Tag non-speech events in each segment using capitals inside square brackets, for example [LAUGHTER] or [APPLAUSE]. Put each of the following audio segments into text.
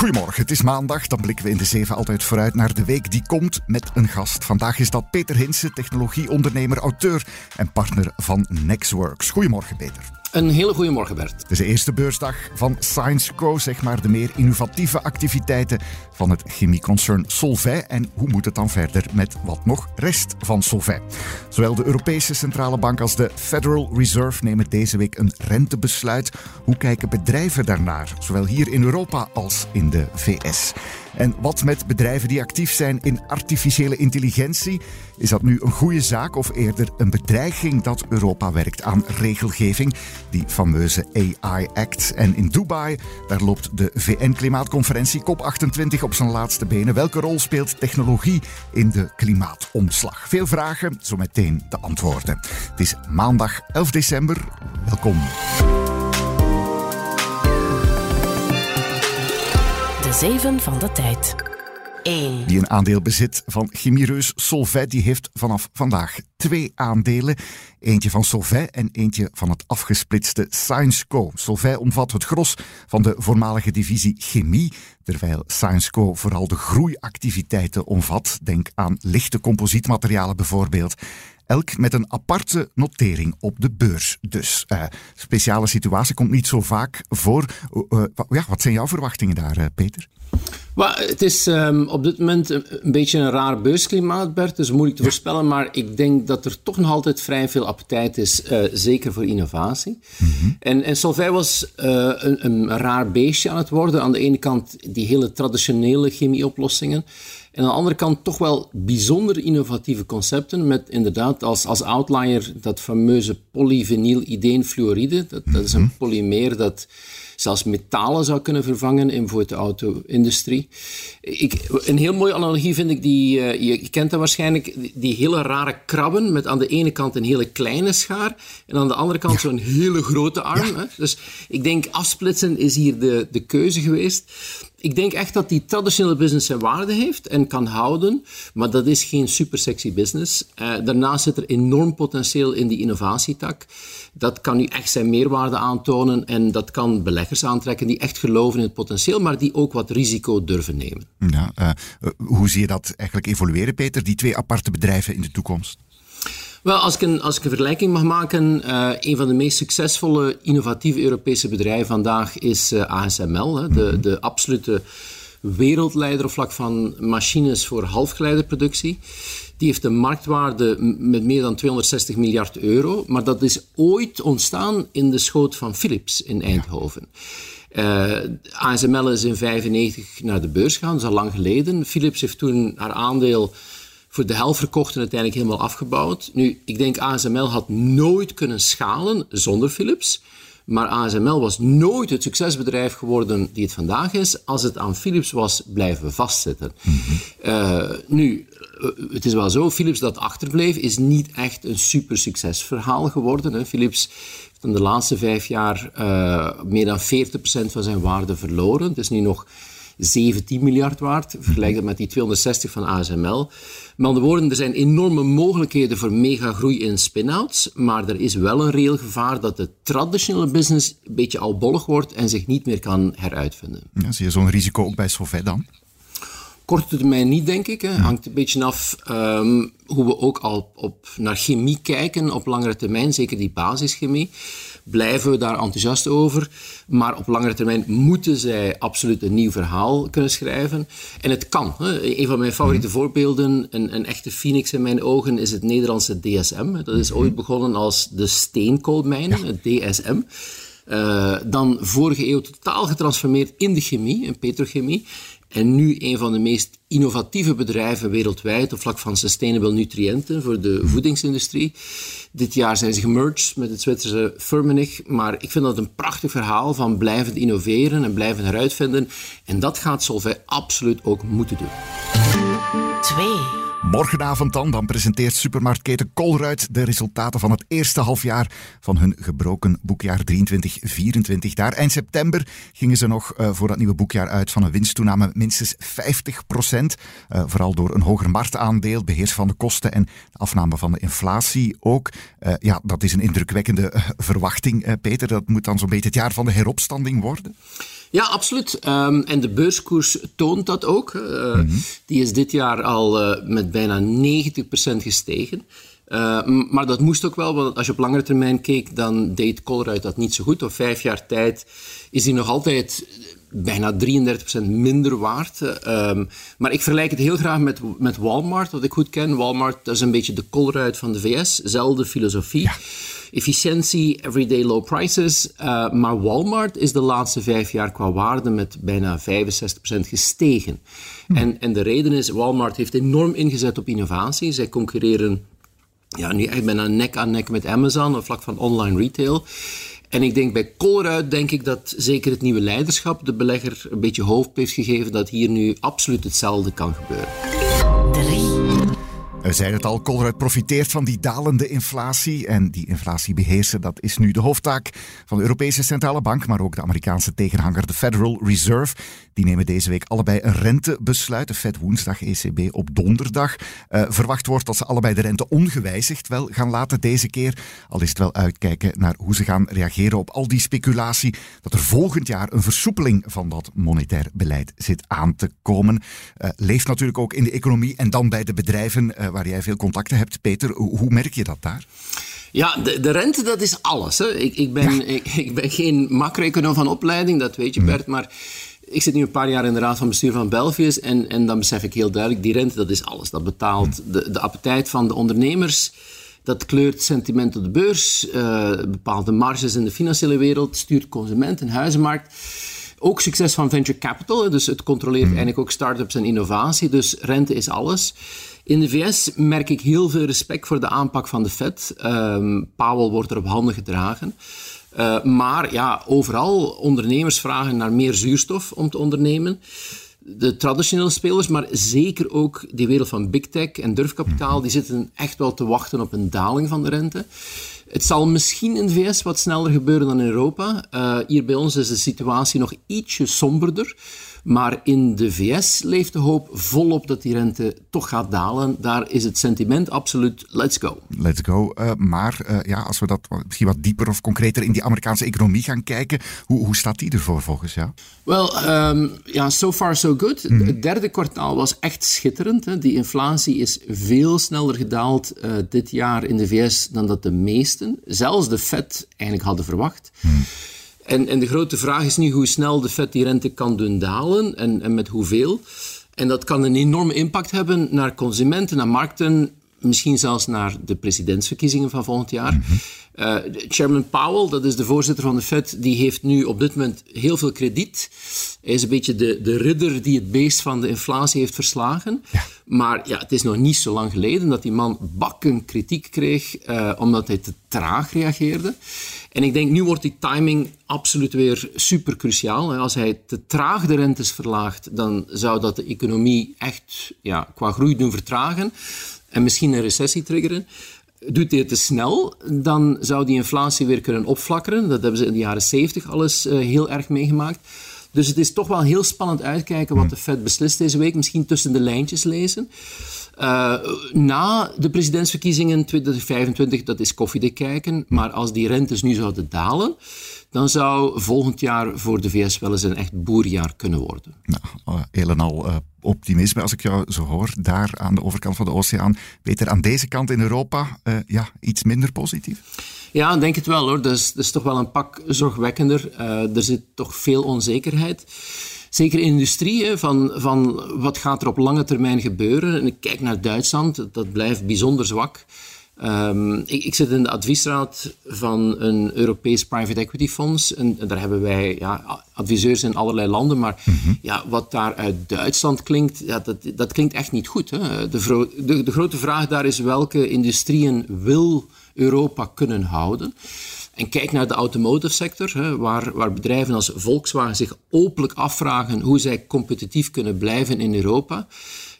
Goedemorgen, het is maandag. Dan blikken we in de zeven altijd vooruit naar de week die komt met een gast. Vandaag is dat Peter Hinsen, technologieondernemer, auteur en partner van Nextworks. Goedemorgen, Peter. Een hele goede morgen, Bert. Het is de eerste beursdag van Science Co, zeg maar de meer innovatieve activiteiten van het chemieconcern Solvay. En hoe moet het dan verder met wat nog rest van Solvay? Zowel de Europese Centrale Bank als de Federal Reserve nemen deze week een rentebesluit. Hoe kijken bedrijven daarnaar, zowel hier in Europa als in de VS? En wat met bedrijven die actief zijn in artificiële intelligentie? Is dat nu een goede zaak of eerder een bedreiging dat Europa werkt aan regelgeving? Die fameuze AI Act. En in Dubai, daar loopt de VN-klimaatconferentie COP28 op zijn laatste benen. Welke rol speelt technologie in de klimaatomslag? Veel vragen, zo meteen de antwoorden. Het is maandag 11 december. Welkom. De Zeven van de Tijd. 1. Die een aandeel bezit van chemiereus Solvay, die heeft vanaf vandaag twee aandelen. Eentje van Solvay en eentje van het afgesplitste ScienceCo. Solvay omvat het gros van de voormalige divisie chemie, terwijl ScienceCo vooral de groeiactiviteiten omvat. Denk aan lichte composietmaterialen bijvoorbeeld. Elk met een aparte notering op de beurs. Dus uh, speciale situatie komt niet zo vaak voor. Uh, ja, wat zijn jouw verwachtingen daar, Peter? Maar het is um, op dit moment een, een, beetje een raar beursklimaat, Bert. Dus moeilijk te voorspellen. Maar ik denk dat er toch nog altijd vrij veel appetijt is, uh, zeker voor innovatie. Mm -hmm. En, en Solvay was uh, een, een, raar beestje aan het worden. Aan de ene kant die hele traditionele chemieoplossingen. En aan de andere kant toch wel bijzonder innovatieve concepten. Met inderdaad als, als outlier dat fameuze polyvinyl ideenfluoride. Dat, dat is een polymeer dat zelfs metalen zou kunnen vervangen in voor de auto-industrie. Ik, een heel mooie analogie vind ik, die, uh, je kent dat waarschijnlijk, die, die, hele rare krabben met aan de ene kant een hele kleine schaar en aan de andere kant ja. zo'n hele grote arm. Ja. Hè? Dus ik denk afsplitsen is hier de, de keuze geweest. Ik denk echt dat die traditionele business zijn waarde heeft en kan houden, maar dat is geen super sexy business. Uh, daarnaast zit er enorm potentieel in die innovatietak. Dat kan nu echt zijn meerwaarde aantonen en dat kan beleggers aantrekken die echt geloven in het potentieel, maar die ook wat risico durven nemen. Ja, uh, hoe zie je dat eigenlijk evolueren, Peter, die twee aparte bedrijven in de toekomst? Wel, als ik een, als ik een vergelijking mag maken, uh, een van de meest succesvolle innovatieve Europese bedrijven vandaag is uh, ASML, hè, de, mm-hmm. de absolute wereldleider op vlak van machines voor halfgeleiderproductie. Die heeft een marktwaarde met meer dan 260 miljard euro, maar dat is ooit ontstaan in de schoot van Philips in Eindhoven. Uh, ASML is in 1995 naar de beurs gegaan, dat is al lang geleden. Philips heeft toen haar aandeel voor de helft verkocht en uiteindelijk helemaal afgebouwd. Nu, ik denk ASML had nooit kunnen schalen zonder Philips. Maar ASML was nooit het succesbedrijf geworden die het vandaag is, als het aan Philips was blijven vastzitten. Uh, nu, het is wel zo, Philips dat achterbleef, is niet echt een super succesverhaal geworden. Hè. Philips heeft in de laatste vijf jaar uh, meer dan 40% van zijn waarde verloren. Het is nu nog 17 miljard waard. Vergelijk dat met die 260 van ASML. Met andere woorden, er zijn enorme mogelijkheden voor megagroei in spin-outs, maar er is wel een reëel gevaar dat de traditionele business een beetje albollig wordt en zich niet meer kan heruitvinden. Ja, zie je zo'n risico ook bij Solvay dan? Korte termijn niet, denk ik. Het hangt een beetje af um, hoe we ook al op, naar chemie kijken op langere termijn, zeker die basischemie. Blijven we daar enthousiast over, maar op langere termijn moeten zij absoluut een nieuw verhaal kunnen schrijven. En het kan. Hè. Een van mijn favoriete mm. voorbeelden, een, een, echte phoenix in mijn ogen, is het Nederlandse DSM. Dat is ooit begonnen als de steenkoolmijnen, het DSM. Uh, dan vorige eeuw totaal getransformeerd in de chemie, in petrochemie. En nu een van de meest innovatieve bedrijven wereldwijd op vlak van sustainable nutriënten voor de voedingsindustrie. Dit jaar zijn ze gemerged met het Zwitserse Firmenich. Maar ik vind dat een prachtig verhaal van blijven innoveren en blijven heruitvinden. En dat gaat Solvay absoluut ook moeten doen. 2. Morgenavond dan, dan presenteert supermarktketen Colruyt de resultaten van het eerste halfjaar van hun gebroken boekjaar 23-24. Daar eind september gingen ze nog uh, voor dat nieuwe boekjaar uit van een winsttoename minstens 50 procent. Uh, vooral door een hoger marktaandeel, beheers van de kosten en de afname van de inflatie ook. Uh, ja, dat is een indrukwekkende verwachting, Peter. Dat moet dan zo'n beetje het jaar van de heropstanding worden. Ja, absoluut. Um, en de beurskoers toont dat ook. Uh, mm -hmm. Die is dit jaar al uh, met bijna 90% gestegen. Uh, maar dat moest ook wel, want als je op langere termijn keek, dan deed Colruyt dat niet zo goed. Op vijf jaar tijd is hij nog altijd bijna 33% minder waard. Um, maar ik vergelijk het heel graag met, met Walmart, wat ik goed ken. Walmart dat is een beetje de Colruyt van de VS, zelfde filosofie. Ja efficiëntie, everyday low prices. Uh, maar Walmart is de laatste vijf jaar qua waarde met bijna 65% gestegen. Hm. En, en de reden is, Walmart heeft enorm ingezet op innovatie. Zij concurreren ja, nu echt bijna nek aan nek met Amazon op vlak van online retail. En ik denk bij Colruyt denk ik dat zeker het nieuwe leiderschap de belegger een beetje hoofd heeft gegeven dat hier nu absoluut hetzelfde kan gebeuren. We zeiden het al, Colruyt profiteert van die dalende inflatie. En die inflatie beheersen, dat is nu de hoofdtaak van de Europese Centrale Bank, maar ook de Amerikaanse tegenhanger, de Federal Reserve. Die nemen deze week allebei een rentebesluit. De Fed woensdag, ECB op donderdag. Uh, verwacht wordt dat ze allebei de rente ongewijzigd wel gaan laten deze keer. Al is het wel uitkijken naar hoe ze gaan reageren op al die speculatie dat er volgend jaar een versoepeling van dat monetair beleid zit aan te komen. Uh, leeft natuurlijk ook in de economie en dan bij de bedrijven. Uh, waar jij veel contacten hebt. Peter, hoe merk je dat daar? Ja, de, de rente, dat is alles. Hè. Ik, ik, ben, ik, ik, ben geen macro-econoom van opleiding, dat weet je, Bert. Maar ik zit nu een paar jaar in de raad van bestuur van Belfius. En, en dan besef ik heel duidelijk, die rente, dat is alles. Dat betaalt de, de appetijt van de ondernemers. Dat kleurt sentiment op de beurs, uh, bepaalt de marges in de financiële wereld, stuurt consument en huizenmarkt. Ook succes van venture capital, dus het controleert eigenlijk ook start-ups en innovatie. Dus rente is alles. In de VS merk ik heel veel respect voor de aanpak van de Fed. Um, Powell wordt er op handen gedragen. Uh, maar ja, overal ondernemers vragen naar meer zuurstof om te ondernemen. De traditionele spelers, maar zeker ook die wereld van big tech en durfkapitaal, die zitten echt wel te wachten op een daling van de rente. Het zal misschien in de VS wat sneller gebeuren dan in Europa. Uh, hier bij ons is de situatie nog ietsje somberder. Maar in de VS leeft de hoop volop dat die rente toch gaat dalen. Daar is het sentiment absoluut let's go. Let's go. Uh, maar uh, ja, als we dat misschien wat dieper of concreter in die Amerikaanse economie gaan kijken, hoe, hoe staat die ervoor volgens jou? Wel, um, ja, so far so good. Mm. Het derde kwartaal was echt schitterend. Hè. Die inflatie is veel sneller gedaald uh, dit jaar in de VS dan dat de meesten, zelfs de Fed, eigenlijk hadden verwacht. Mm. En, en de grote vraag is nu hoe snel de Fed die rente kan doen dalen en, en met hoeveel. En dat kan een enorme impact hebben naar consumenten, naar markten, misschien zelfs naar de presidentsverkiezingen van volgend jaar. Mm -hmm. uh, Chairman Powell, dat is de voorzitter van de Fed, die heeft nu op dit moment heel veel krediet. Hij is een beetje de, de ridder die het beest van de inflatie heeft verslagen. Ja. Maar ja, het is nog niet zo lang geleden dat die man bakken kritiek kreeg, uh, omdat hij te traag reageerde. En ik denk, nu wordt die timing absoluut weer super cruciaal. Als hij te traag de rentes verlaagt, dan zou dat de economie echt ja, qua groei doen vertragen en misschien een recessie triggeren. Doet hij het te snel, dan zou die inflatie weer kunnen opflakkeren. Dat hebben ze in de jaren 70 alles uh, heel erg meegemaakt. Dus het is toch wel heel spannend uitkijken wat de Fed beslist deze week. Misschien tussen de lijntjes lezen. Uh, na de presidentsverkiezingen 2025, dat is koffiedik kijken. Maar als die rentes nu zouden dalen, dan zou volgend jaar voor de VS wel eens een echt boerjaar kunnen worden. Nou, uh, heel en al uh, optimisme als ik jou zo hoor. Daar aan de overkant van de oceaan. Beter aan deze kant in Europa uh, ja, iets minder positief? Ja, denk het wel hoor. Dat is, dat is toch wel een pak zorgwekkender. er zit toch veel onzekerheid zeker in industrie, van, van wat gaat er op lange termijn gebeuren. En ik kijk naar Duitsland, dat blijft bijzonder zwak. Um, ik, ik, zit in de adviesraad van een Europees private equity fonds. En, en daar hebben wij ja, adviseurs in allerlei landen. Maar mm -hmm. ja, wat daar uit Duitsland klinkt, ja, dat, dat klinkt echt niet goed. Hè. De, de, de grote vraag daar is welke industrieën wil Europa kunnen houden. En kijk naar de automotive sector, hè, waar, waar bedrijven als Volkswagen zich openlijk afvragen hoe zij competitief kunnen blijven in Europa.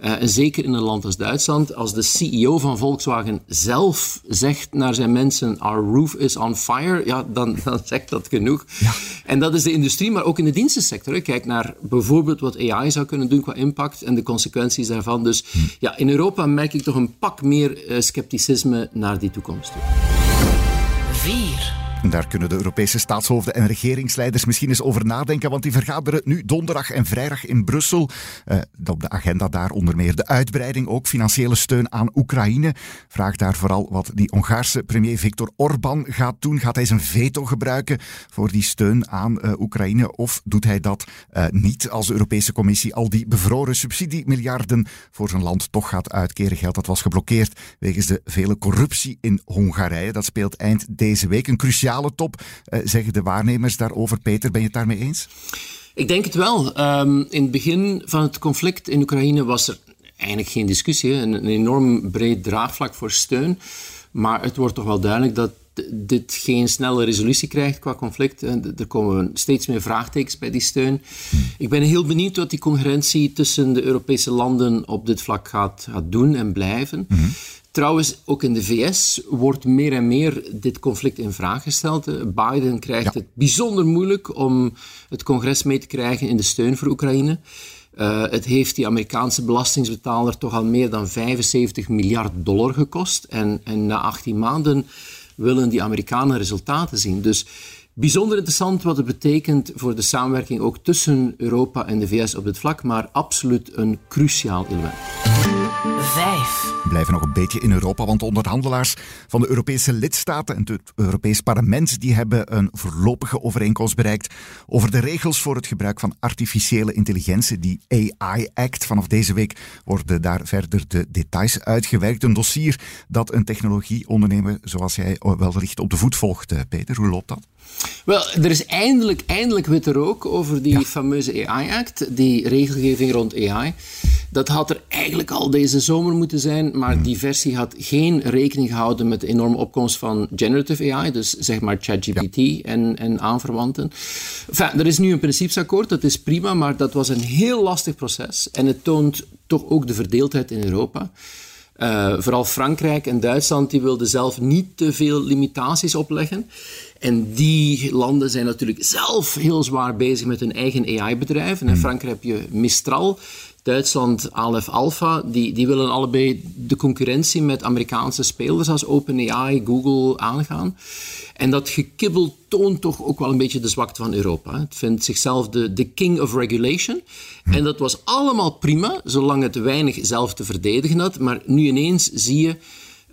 Uh, en zeker in een land als Duitsland, als de CEO van Volkswagen zelf zegt naar zijn mensen: Our roof is on fire, ja, dan, dan zegt dat genoeg. Ja. En dat is de industrie, maar ook in de dienstensector. Kijk naar bijvoorbeeld wat AI zou kunnen doen qua impact en de consequenties daarvan. Dus hm. ja, in Europa merk ik toch een pak meer uh, scepticisme naar die toekomst toe. 4. Daar kunnen de Europese staatshoofden en regeringsleiders misschien eens over nadenken, want die vergaderen nu donderdag en vrijdag in Brussel. Uh, op de agenda daar onder meer de uitbreiding, ook financiële steun aan Oekraïne. Vraag daar vooral wat die Hongaarse premier Viktor Orbán gaat doen. Gaat hij zijn veto gebruiken voor die steun aan uh, Oekraïne of doet hij dat uh, niet als de Europese Commissie al die bevroren subsidiemiljarden voor zijn land toch gaat uitkeren? Geld dat was geblokkeerd wegens de vele corruptie in Hongarije. Dat speelt eind deze week een cruciaal top, uh, zeggen de waarnemers daarover. Peter, ben je het daarmee eens? Ik denk het wel. Um, in het begin van het conflict in Oekraïne was er eigenlijk geen discussie. Een, een enorm breed draagvlak voor steun. Maar het wordt toch wel duidelijk dat dit geen snelle resolutie krijgt qua conflict. Er komen steeds meer vraagtekens bij die steun. Ik ben heel benieuwd wat die concurrentie tussen de Europese landen op dit vlak gaat, gaat doen en blijven. Mm Trouwens, ook in de VS wordt meer en meer dit conflict in vraag gesteld. Biden krijgt het bijzonder moeilijk om het congres mee te krijgen in de steun voor Oekraïne. Uh, het heeft die Amerikaanse belastingsbetaler toch al meer dan 75 miljard dollar gekost. En, en na 18 maanden willen die Amerikanen resultaten zien. Dus bijzonder interessant wat het betekent voor de samenwerking ook tussen Europa en de VS op dit vlak, maar absoluut een cruciaal element. We blijven nog een beetje in Europa, want de onderhandelaars van de Europese lidstaten en het Europees Parlement die hebben een voorlopige overeenkomst bereikt over de regels voor het gebruik van artificiële intelligentie, die AI Act. Vanaf deze week worden daar verder de details uitgewerkt. Een dossier dat een technologieondernemer zoals jij wel richt op de voet volgt. Eh, Peter, hoe loopt dat? Wel, er is eindelijk, eindelijk witte rook over die fameuze AI-act, die regelgeving rond AI. Dat had er eigenlijk al deze zomer moeten zijn, maar hmm. die versie had geen rekening gehouden met de enorme opkomst van generative AI, dus zeg maar ChatGPT en, en aanverwanten. Enfin, er is nu een principesakkoord, dat is prima, maar dat was een heel lastig proces en het toont toch ook de verdeeldheid in Europa. Uh, vooral Frankrijk en Duitsland die wilden zelf niet te veel limitaties opleggen. En die landen zijn natuurlijk zelf heel zwaar bezig met hun eigen AI-bedrijven. In hmm. Frankrijk heb je Mistral, Duitsland Aleph Alpha, die, die willen allebei de concurrentie met Amerikaanse spelers als OpenAI, Google aangaan. En dat gekibbel toont toch ook wel een beetje de zwakte van Europa. Het vindt zichzelf de, de king of regulation. En dat was allemaal prima, zolang het weinig zelf te verdedigen had. Maar nu ineens zie je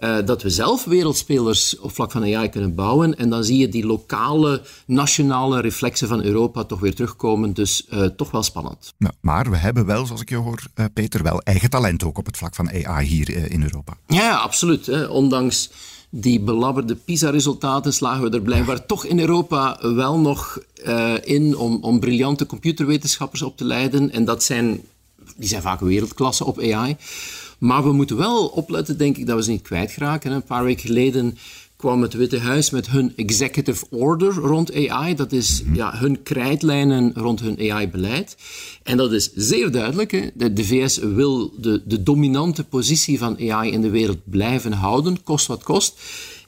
uh, dat we zelf wereldspelers op vlak van AI kunnen bouwen. En dan zie je die lokale, nationale reflexen van Europa toch weer terugkomen. Dus uh, toch wel spannend. Ja, maar we hebben wel, zoals ik je hoor, uh, Peter, wel eigen talent ook op het vlak van AI hier in Europa. Ja, absoluut. Hè. Ondanks die belabberde PISA-resultaten slagen we er blijkbaar toch in Europa wel nog in om, om briljante computerwetenschappers op te leiden. En dat zijn, die zijn vaak wereldklasse op AI. Maar we moeten wel opletten, denk ik, dat we ze niet kwijtraken. Een paar weken geleden kwam het Witte Huis met hun executive order rond AI. Dat is mhm. ja, hun krijtlijnen rond hun AI-beleid. En dat is zeer duidelijk. Hè. De, de, VS wil de, de dominante positie van AI in de wereld blijven houden, kost wat kost.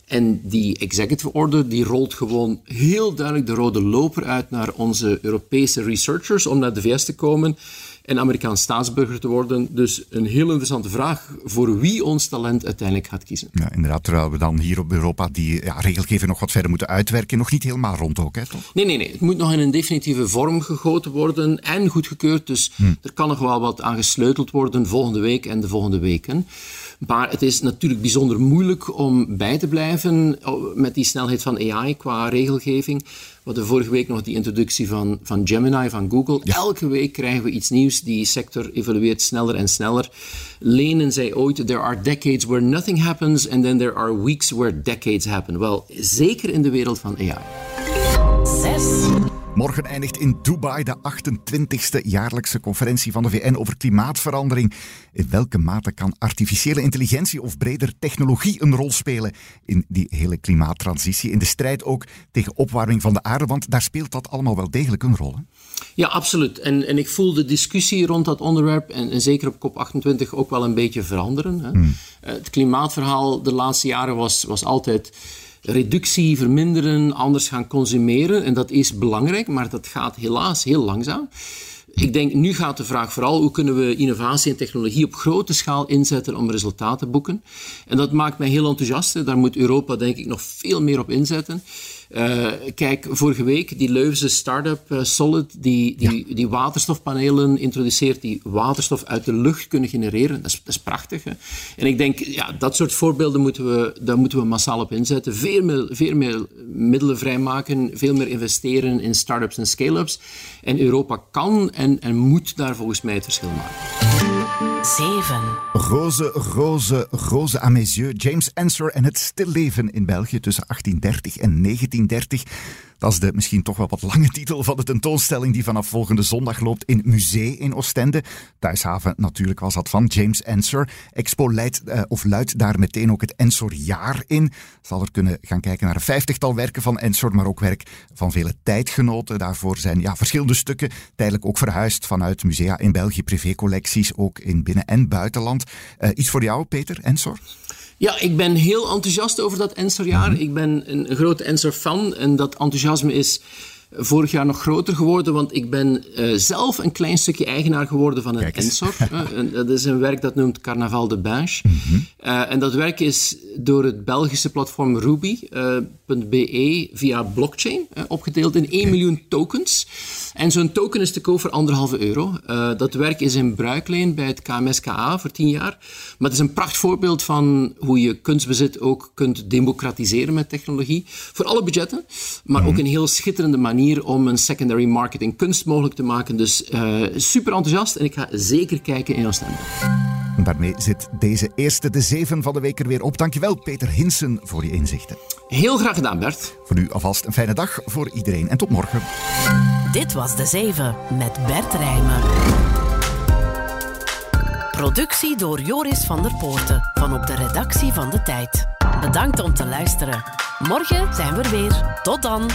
En die executive order die rolt gewoon heel duidelijk de rode loper uit naar onze Europese researchers om naar de VS te komen en Amerikaans staatsburger te worden. Dus een heel interessante vraag voor wie ons talent uiteindelijk gaat kiezen. Ja, inderdaad, terwijl we dan hier op Europa die ja, regelgeving nog wat verder moeten uitwerken. Nog niet helemaal rond ook, hè, toch? Nee, nee, nee. Het moet nog in een definitieve vorm gegoten worden en goedgekeurd. Dus hm. er kan nog wel wat aan gesleuteld worden volgende week en de volgende weken. Maar het is natuurlijk bijzonder moeilijk om bij te blijven oh, met die snelheid van AI qua regelgeving. We hadden vorige week nog die introductie van, van Gemini van Google. Elke week krijgen we iets nieuws. Die sector evolueert sneller en sneller. Lenen zei ooit: There are decades where nothing happens, and then there are weeks where decades happen. Wel, zeker in de wereld van AI. Zes. Morgen eindigt in Dubai de 28e jaarlijkse conferentie van de VN over klimaatverandering. In welke mate kan artificiële intelligentie of breder technologie een rol spelen in die hele klimaattransitie, in de strijd ook tegen opwarming van de aarde? Want daar speelt dat allemaal wel degelijk een rol. Hè? Ja, absoluut. En, en ik voel de discussie rond dat onderwerp, en, en zeker op COP28, ook wel een beetje veranderen. Hè. Hmm. Eh, het klimaatverhaal de laatste jaren was, was altijd reductie, verminderen, anders gaan consumeren. En dat is belangrijk, maar dat gaat helaas heel langzaam. Ik denk, nu gaat de vraag vooral hoe kunnen we innovatie en technologie op grote schaal inzetten om resultaten te boeken. En dat maakt mij heel enthousiast. Daar moet Europa denk ik nog veel meer op inzetten. Uh, kijk, vorige week die Leuvense start-up uh, Solid, die, die, die waterstofpanelen introduceert, die waterstof uit de lucht kunnen genereren. Dat is, dat is prachtig. Hè? En ik denk, ja, dat soort voorbeelden moeten we, daar moeten we massaal op inzetten. Veel meer, veel meer middelen vrijmaken, veel meer investeren in start-ups en scale-ups. En Europa kan en, en moet daar volgens mij het verschil maken. 7. Roze, roze, roze à mes yeux. James Ensor en het stilleven in België tussen 1830 en 1930. Dat is de misschien toch wel wat lange titel van de tentoonstelling die vanaf volgende zondag loopt in het museum in Oostende. Thuishaven natuurlijk was dat van James Ensor. Expo leidt, uh, of luidt daar meteen ook het Ensor-jaar in. Zal er kunnen gaan kijken naar een vijftigtal werken van Ensor, maar ook werk van vele tijdgenoten. Daarvoor zijn ja, verschillende stukken tijdelijk ook verhuisd vanuit musea in België, privécollecties, ook in binnen- en buitenland. Uh, iets voor jou, Peter Ensor? Ja, ik ben heel enthousiast over dat Ensor-jaar. Mhm. Ik ben een, grote Ensor-fan en dat enthousiasme is vorig jaar nog groter geworden, want ik ben uh, zelf een klein stukje eigenaar geworden van een Ensor. [LAUGHS] uh, dat is een werk dat noemt Carnaval de Binge. Mm -hmm. uh, en dat werk is door het Belgische platform Ruby.be via blockchain opgedeeld in 1 miljoen tokens. En zo'n token is te koop voor anderhalve euro. dat werk is in bruikleen bij het KMSKA voor 10 jaar. Maar het is een pracht voorbeeld van hoe je kunstbezit ook kunt democratiseren met technologie. Voor alle budgetten, maar mm -hmm. ook een heel schitterende manier om een secondary marketing kunst mogelijk te maken. Dus uh, super enthousiast en ik ga zeker kijken in Oostende. Daarmee zit deze eerste de zeven van de week er weer op. Dankjewel Peter Hinsen voor je inzichten. Heel graag gedaan Bert. Voor u alvast een fijne dag voor iedereen en tot morgen. Dit was de zeven met Bert Rijmen. Productie door Joris van der Poorten van op de redactie van De Tijd. Bedankt om te luisteren. Morgen zijn we er weer. Tot dan.